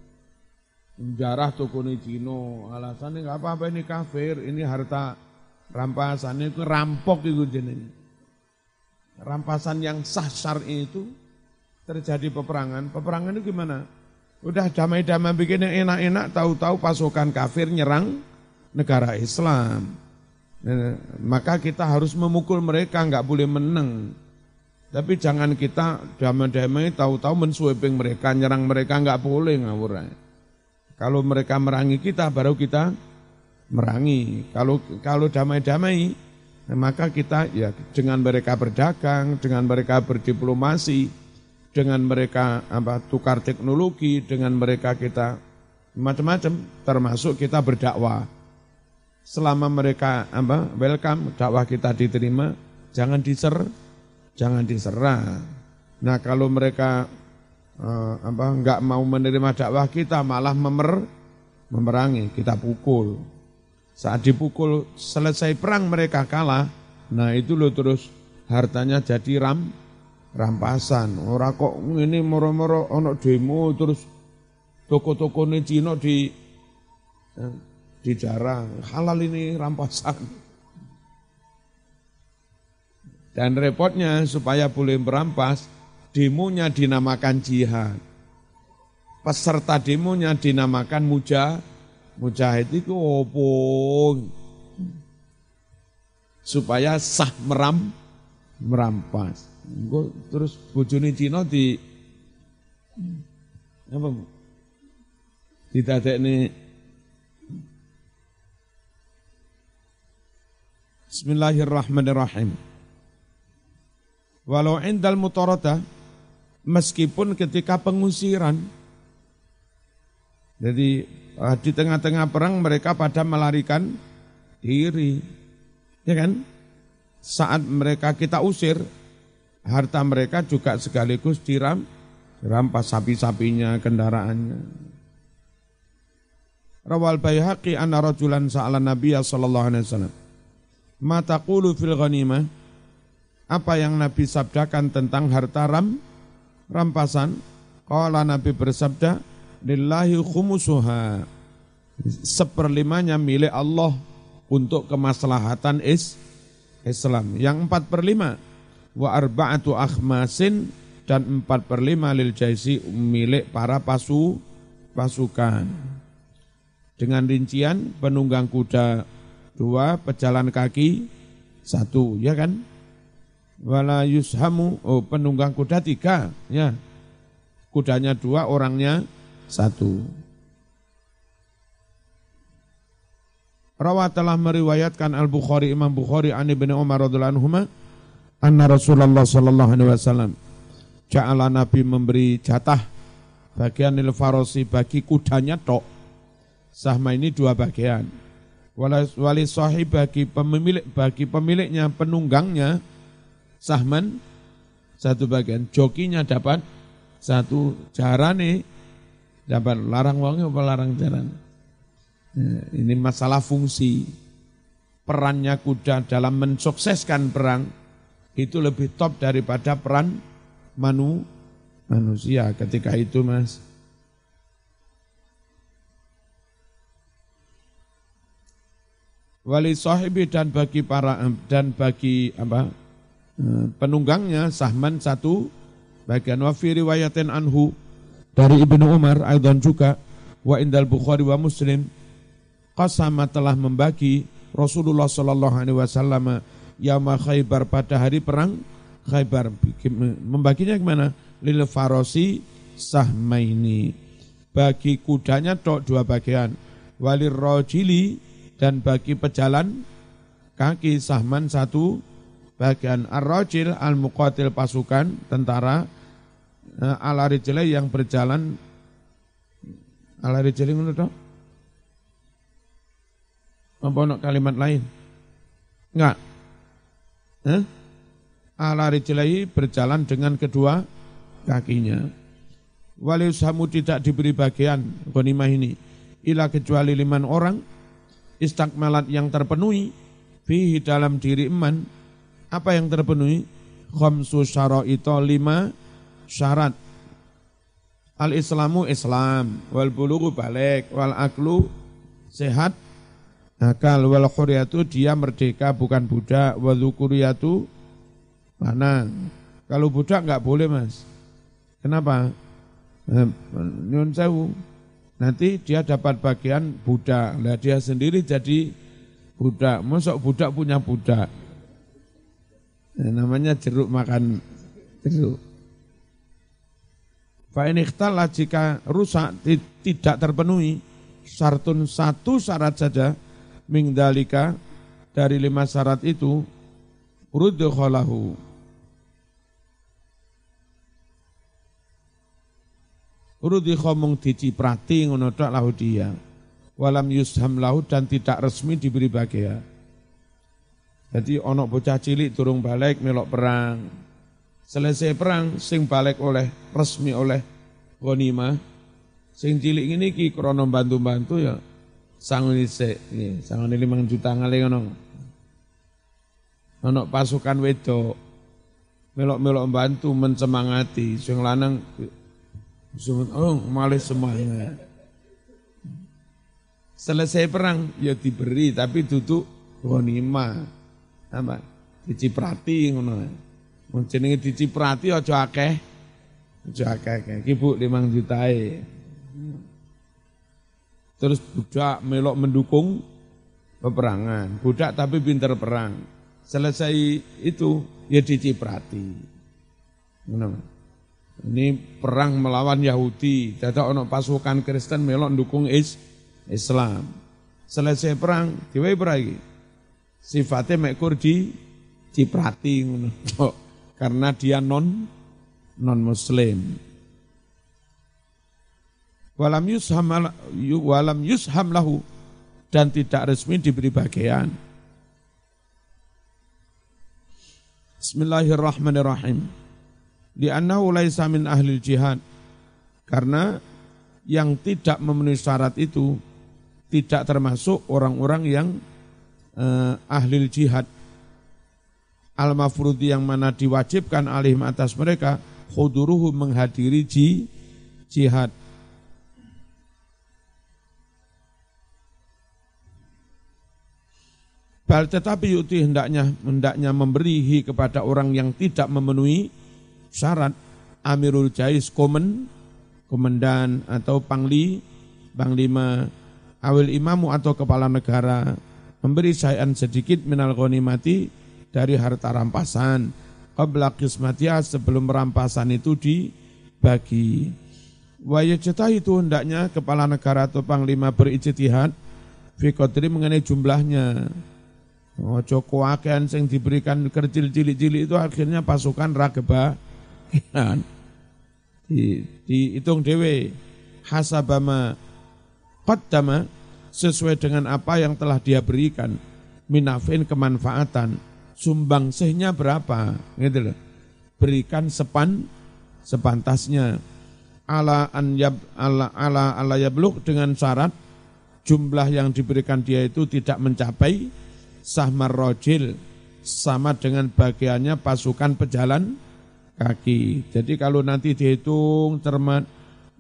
menjarah toko ini Cino alasannya nggak apa-apa ini kafir ini harta rampasan itu rampok itu jenis rampasan yang sah syar'i itu terjadi peperangan, peperangan itu gimana? Udah damai-damai bikin yang enak-enak, tahu-tahu pasukan kafir nyerang negara Islam. Nah, maka kita harus memukul mereka, nggak boleh menang. Tapi jangan kita damai-damai tahu-tahu mensweeping mereka, nyerang mereka nggak boleh ngawur. Kalau mereka merangi kita, baru kita merangi. Kalau kalau damai-damai, maka kita ya dengan mereka berdagang, dengan mereka berdiplomasi, dengan mereka apa tukar teknologi, dengan mereka kita macam-macam termasuk kita berdakwah. Selama mereka apa welcome dakwah kita diterima, jangan diser jangan diserah. Nah, kalau mereka uh, apa enggak mau menerima dakwah kita malah memer memerangi, kita pukul. Saat dipukul selesai perang mereka kalah, nah itu lo terus hartanya jadi ram rampasan. Ora kok ini moro-moro ono demo terus toko-toko ini Cina di eh, dijarang. Halal ini rampasan. Dan repotnya supaya boleh merampas, demonya dinamakan jihad. Peserta demonya dinamakan muja, mujahid itu opo supaya sah meram, merampas. Engko terus bojone Cina di apa? Didadekne Bismillahirrahmanirrahim. Walau indal mutarata meskipun ketika pengusiran jadi eh, di tengah-tengah perang mereka pada melarikan diri. Ya kan? Saat mereka kita usir, harta mereka juga sekaligus diram, dirampas sapi-sapinya, kendaraannya. Rawal Baihaqi anna rajulan sa'ala Nabiya sallallahu alaihi wasallam. Ma taqulu fil ghanimah? Apa yang Nabi sabdakan tentang harta ram, rampasan? Qala Nabi bersabda, lillahi khumusuha. Seperlimanya milik Allah untuk kemaslahatan is Islam. Yang empat per lima wa arba'atu akhmasin dan empat per lima lil jaisi milik para pasu pasukan. Dengan rincian penunggang kuda dua, pejalan kaki satu, ya kan? Wala yushamu, oh penunggang kuda tiga, ya. Kudanya dua, orangnya satu. Rawat telah meriwayatkan Al-Bukhari Imam Bukhari an Ibnu Umar radhiyallahu anhu anna Rasulullah sallallahu alaihi wasallam ja'ala Nabi memberi jatah bagian il farosi bagi kudanya tok. Sahma ini dua bagian. Wali sahib bagi pemilik bagi pemiliknya penunggangnya sahman satu bagian. Jokinya dapat satu jarane dapat larang wonge apa larang jaran. Ya, ini masalah fungsi perannya kuda dalam mensukseskan perang itu lebih top daripada peran manu, manusia ketika itu mas. Wali sahibi dan bagi para dan bagi apa eh, penunggangnya sahman satu bagian wafi riwayatin anhu. Dari Ibnu Umar Aidon juga wa indal Bukhari wa Muslim qasama telah membagi Rasulullah sallallahu alaihi wasallam yama Khaybar pada hari perang. Khaybar membaginya gimana lil farosi sahmaini. Bagi kudanya tok dua bagian. Walir rojili dan bagi pejalan kaki sahman satu bagian ar-rajil al-muqatil pasukan tentara uh, ala yang berjalan. Ala rijli ngono to? Apa nak kalimat lain? Enggak. Eh? ala rijlai berjalan dengan kedua kakinya. Wali samu tidak diberi bagian ghanimah ini. Ila kecuali liman orang istakmalat yang terpenuhi fihi dalam diri iman apa yang terpenuhi khamsu itu lima syarat al islamu islam wal bulugu balik wal aklu sehat akal wal khuriyatu dia merdeka bukan budak wal zukuriyatu mana kalau budak enggak boleh mas kenapa nyun nanti dia dapat bagian budak. Lah dia sendiri jadi budak. Masuk budak punya budak. Nah, namanya jeruk makan jeruk. Fa'in ikhtala jika rusak tidak terpenuhi sartun satu syarat saja mingdalika dari lima syarat itu rudkhalahu Rudi khomong diciprati ngono tok lahu dia. Walam yusham lahu dan tidak resmi diberi bagian. Jadi ono bocah cilik turung balik melok perang. Selesai perang sing balik oleh resmi oleh ghanimah. Sing cilik ini ki krono bantu-bantu ya sangun isik, nggih, sangun limang juta ngale ngono. Ono pasukan wedok melok-melok bantu mencemangati sing lanang Oh, malah semuanya. Selesai perang, ya diberi, tapi duduk ghanimah. Apa? Diciprati ngono. Mun jenenge diciprati aja akeh. Aja akeh. Iki Bu 5 jutae. Terus budak melok mendukung peperangan. Budak tapi pinter perang. Selesai itu ya diciprati. Ngono. Ini perang melawan Yahudi. Dadak ono pasukan Kristen melok dukung is Islam. Selesai perang, diwe lagi. Sifatnya mek kurdi ciprati ngono. Karena dia non non muslim. Walam yusham walam yusham lahu dan tidak resmi diberi bagian. Bismillahirrahmanirrahim li'annahu laisa min ahli jihad. Karena yang tidak memenuhi syarat itu tidak termasuk orang-orang yang eh, ahli jihad. Al-mafrudi yang mana diwajibkan alih atas mereka khuduruhu menghadiri ji, jihad. Bal tetapi yuti hendaknya hendaknya memberihi kepada orang yang tidak memenuhi syarat Amirul Jais komen, komandan atau pangli, panglima, awil imamu atau kepala negara memberi sayan sedikit minal mati dari harta rampasan qabla kismatia sebelum rampasan itu dibagi. Wajah itu hendaknya kepala negara atau panglima berijtihad fikotri mengenai jumlahnya. Joko akan yang diberikan kecil cilik-cilik itu akhirnya pasukan rageba di, dihitung dewe hasabama qaddama sesuai dengan apa yang telah dia berikan. Minafin kemanfaatan. Sumbang sehnya berapa? Gitu loh. Berikan sepan sepantasnya. Ala an yab, ala ala ala yabluk dengan syarat jumlah yang diberikan dia itu tidak mencapai sahmar rojil sama dengan bagiannya pasukan pejalan kaki. Jadi kalau nanti dihitung cermat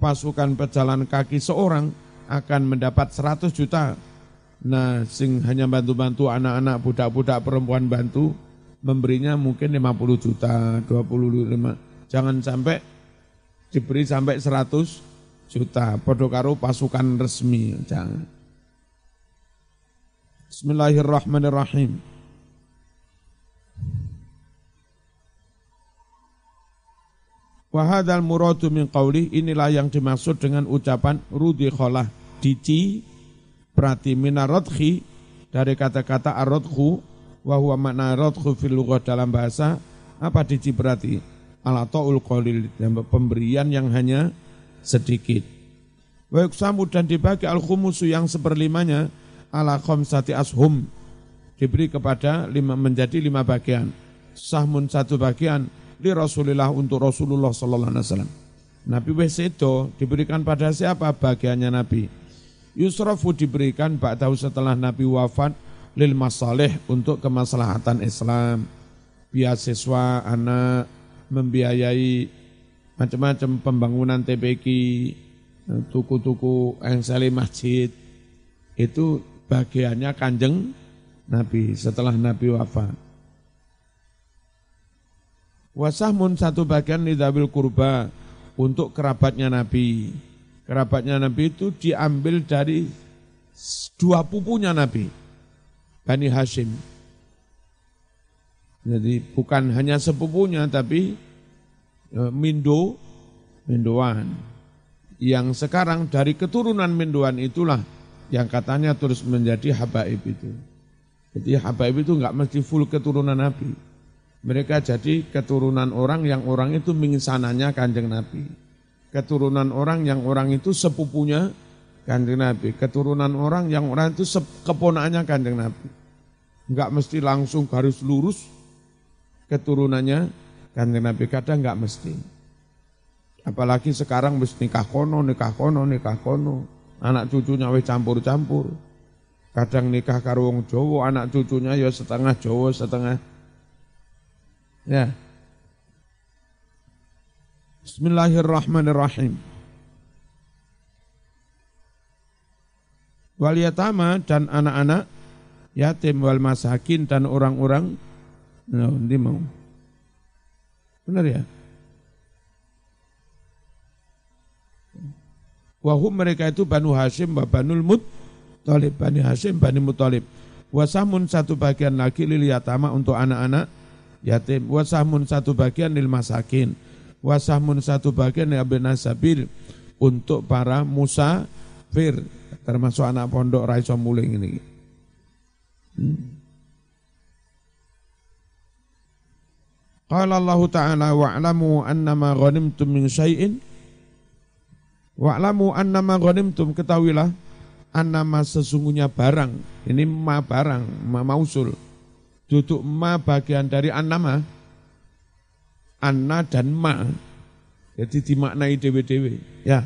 pasukan pejalan kaki seorang akan mendapat 100 juta. Nah, sing hanya bantu-bantu anak-anak budak-budak perempuan bantu memberinya mungkin 50 juta, 25. Jangan sampai diberi sampai 100 juta. Podo karo pasukan resmi, jangan. Bismillahirrahmanirrahim. Wahadal muradu min qawli inilah yang dimaksud dengan ucapan rudi kholah dici berarti minarodhi dari kata-kata arodhu wahwa makna radhu fil dalam bahasa apa dici berarti ala ta'ul qalil pemberian yang hanya sedikit wa yuksamu dan dibagi al khumusu yang seperlimanya ala khamsati ashum diberi kepada lima menjadi lima bagian sahmun satu bagian li Rasulillah untuk Rasulullah sallallahu alaihi wasallam. Nabi wis diberikan pada siapa bagiannya Nabi? Yusrafu diberikan tahu setelah Nabi wafat lil masalih untuk kemaslahatan Islam. Beasiswa anak membiayai macam-macam pembangunan TPQ, tuku-tuku engseli masjid. Itu bagiannya kanjeng Nabi setelah Nabi wafat. Wasahmun satu bagian nidabil kurba untuk kerabatnya Nabi. Kerabatnya Nabi itu diambil dari dua pupunya Nabi. Bani Hashim. Jadi bukan hanya sepupunya tapi e, Mindo, Mindoan. Yang sekarang dari keturunan Mindoan itulah yang katanya terus menjadi habaib itu. Jadi habaib itu enggak mesti full keturunan Nabi. Mereka jadi keturunan orang yang orang itu mingsananya kanjeng Nabi. Keturunan orang yang orang itu sepupunya kanjeng Nabi. Keturunan orang yang orang itu keponakannya kanjeng Nabi. Enggak mesti langsung garis lurus keturunannya kanjeng Nabi. Kadang enggak mesti. Apalagi sekarang mesti nikah kono, nikah kono, nikah kono. Anak cucunya wis campur-campur. Kadang nikah karo wong Jawa, anak cucunya ya setengah Jawa, setengah Ya. Bismillahirrahmanirrahim. Wal yatama dan anak-anak yatim wal masakin dan orang-orang nah, ini mau. Benar ya? Wahum mereka itu Banu Hashim wa Banul Mut Talib, Bani Hashim, Bani Mutalib. Wasamun satu bagian lagi lil yatama untuk anak-anak yatim wasahmun satu bagian lil masakin wasahmun satu bagian ya sabil untuk para musafir termasuk anak pondok raiso muling ini. Hmm. Qala Allah Ta'ala wa'lamu annama ghanimtum min syai'in. Wa'lamu annama ghanimtum ketahuilah annama sesungguhnya barang. Ini ma barang ma mausul. Duduk ma bagian dari annama anna dan ma. Jadi dimaknai dewe-dewe. Ya.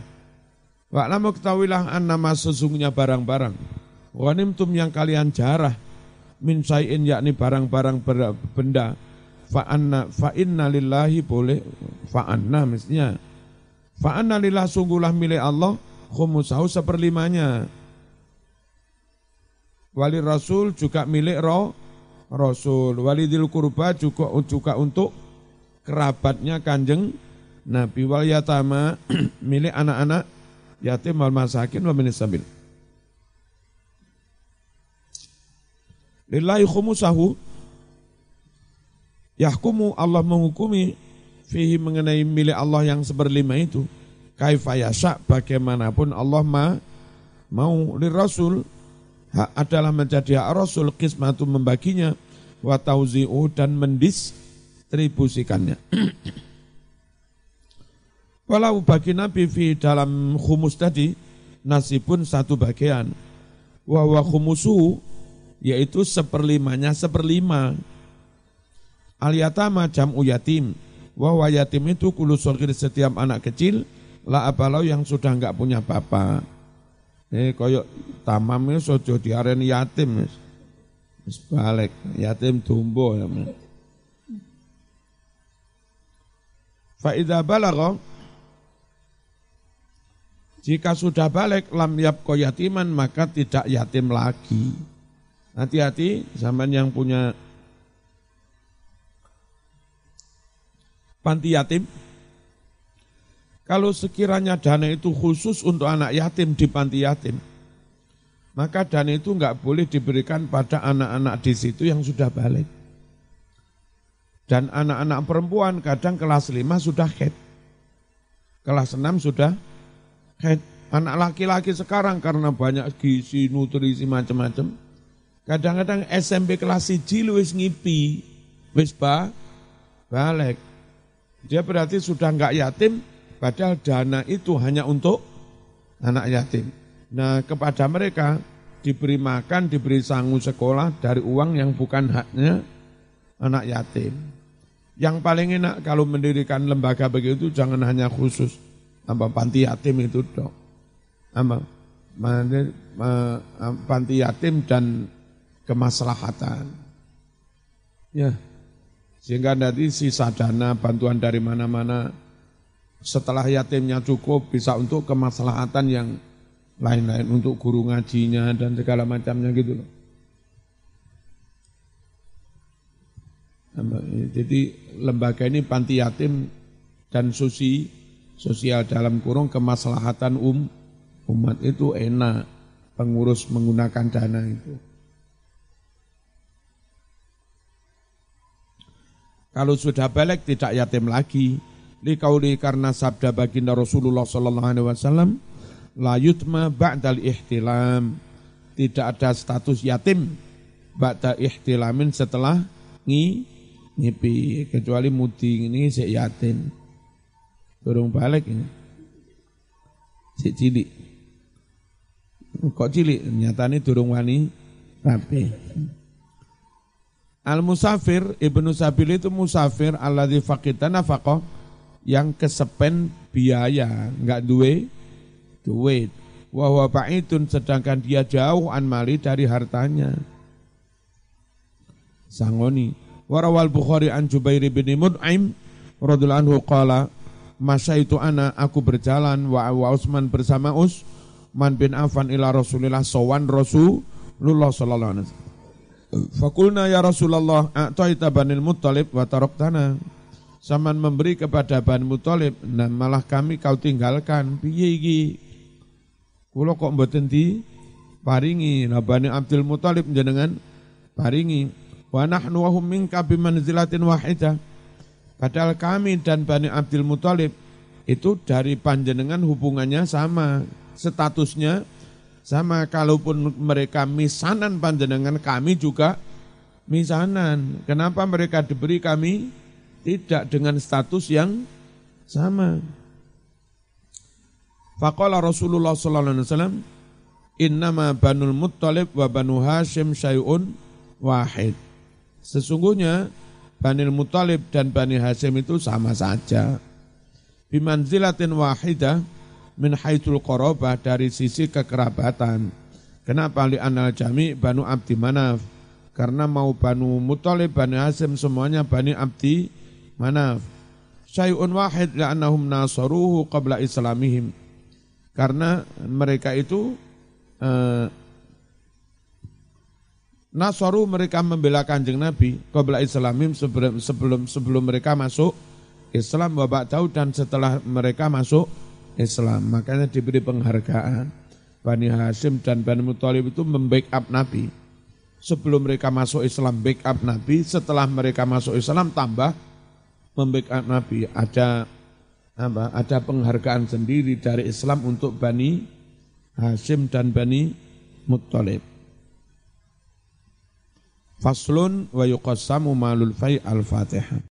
Wa'lamu ketahuilah annama sesungguhnya barang-barang. Wanimtum yang kalian jarah min sayin yakni barang-barang benda. Fa'anna fa'inna lillahi boleh. Fa'anna mestinya. Fa'anna lillah sungguhlah milik Allah khumusahu seperlimanya. Wali rasul juga milik roh Rasul. Walidil kurba juga, juga untuk kerabatnya kanjeng Nabi wal yatama milik anak-anak yatim wal masakin wa sabil. Lillahi khumusahu yahkumu Allah menghukumi fihi mengenai milik Allah yang seberlima itu kaifa yasha bagaimanapun Allah ma, mau li rasul hak adalah menjadi hak Rasul kismatu membaginya wa tauzi'u dan mendistribusikannya. Walau bagi Nabi fi dalam khumus tadi nasibun satu bagian. Wa wa khumusu yaitu seperlimanya seperlima. Al yatama jam'u yatim. Wa wa yatim itu kulu setiap anak kecil la apalau yang sudah enggak punya bapak. Eh koyok tamam sojo diaren yatim. Wis balik, yatim tumbuh ya. Fa idza balagha jika sudah balik lam yabqa yatiman maka tidak yatim lagi. Hati-hati zaman yang punya panti yatim. Kalau sekiranya dana itu khusus untuk anak yatim di panti yatim, maka dana itu nggak boleh diberikan pada anak-anak di situ yang sudah balik. Dan anak-anak perempuan kadang kelas 5 sudah head. Kelas 6 sudah head. Anak laki-laki sekarang karena banyak gizi, nutrisi macam-macam. Kadang-kadang SMP kelas 1 wis ngipi, wis ba, balik. Dia berarti sudah enggak yatim, padahal dana itu hanya untuk anak yatim. Nah kepada mereka diberi makan, diberi sangu sekolah dari uang yang bukan haknya anak yatim. Yang paling enak kalau mendirikan lembaga begitu jangan hanya khusus apa panti yatim itu dok. Apa? Panti yatim dan kemaslahatan. Ya. Sehingga nanti sisa dana bantuan dari mana-mana setelah yatimnya cukup bisa untuk kemaslahatan yang lain-lain untuk guru ngajinya dan segala macamnya gitu loh. Jadi lembaga ini panti yatim dan susi sosial dalam kurung kemaslahatan um umat itu enak pengurus menggunakan dana itu. Kalau sudah balik tidak yatim lagi. Likauli karena sabda baginda Rasulullah sallallahu alaihi wasallam la yutma ba'dal ihtilam. Tidak ada status yatim ba'da ihtilamin setelah ngi ngipi kecuali mudi ini si yatim. Durung balik ini. Si cilik. Kok cilik? Nyatane durung wani rapi. Al musafir ibnu sabil itu musafir alladzi faqita nafaqah yang kesepen biaya, enggak duwe duit. Wa huwa ba'idun sedangkan dia jauh an mali dari hartanya. Sangoni. Warawal Bukhari an Jubair bin Mut'im radhiyallahu anhu qala masa itu ana aku berjalan wa, wa Utsman bersama Us man bin Affan ila Rasulillah sawan Rasulullah sallallahu alaihi wasallam Fakulna ya Rasulullah a'taita banil muttalib wa taraktana. Saman memberi kepada Bani Muttalib, nah malah kami kau tinggalkan. Piye iki? Kula kok mboten di paringi. Nah Bani Abdul Muttalib jenengan paringi. Wa nahnu wa hum minka bimanzilatin wahidah. Padahal kami dan Bani Abdul Muthalib itu dari panjenengan hubungannya sama, statusnya sama kalaupun mereka misanan panjenengan kami juga misanan. Kenapa mereka diberi kami tidak dengan status yang sama? Faqala Rasulullah sallallahu alaihi wasallam innama banul muttalib wa banu hashim syai'un wahid. Sesungguhnya Banil Muttalib dan Bani Hashim itu sama saja. Bimanzilatin wahidah min haitsul qarabah dari sisi kekerabatan. Kenapa li anal jami Banu Abdi Manaf? Karena mau Banu Muthalib, Bani Hasim semuanya Bani Abdi Manaf. Syai'un wahid li'annahum nasaruhu qabla islamihim. Karena mereka itu eh, Nasaru mereka membela kanjeng Nabi qabla islamim sebelum, sebelum sebelum mereka masuk Islam babak tahu dan setelah mereka masuk Islam. Makanya diberi penghargaan. Bani Hashim dan Bani Muthalib itu membackup Nabi. Sebelum mereka masuk Islam backup Nabi, setelah mereka masuk Islam tambah membackup Nabi. Ada apa? Ada penghargaan sendiri dari Islam untuk Bani Hashim dan Bani Muthalib. Faslun wa yuqassamu malul fai al-Fatihah.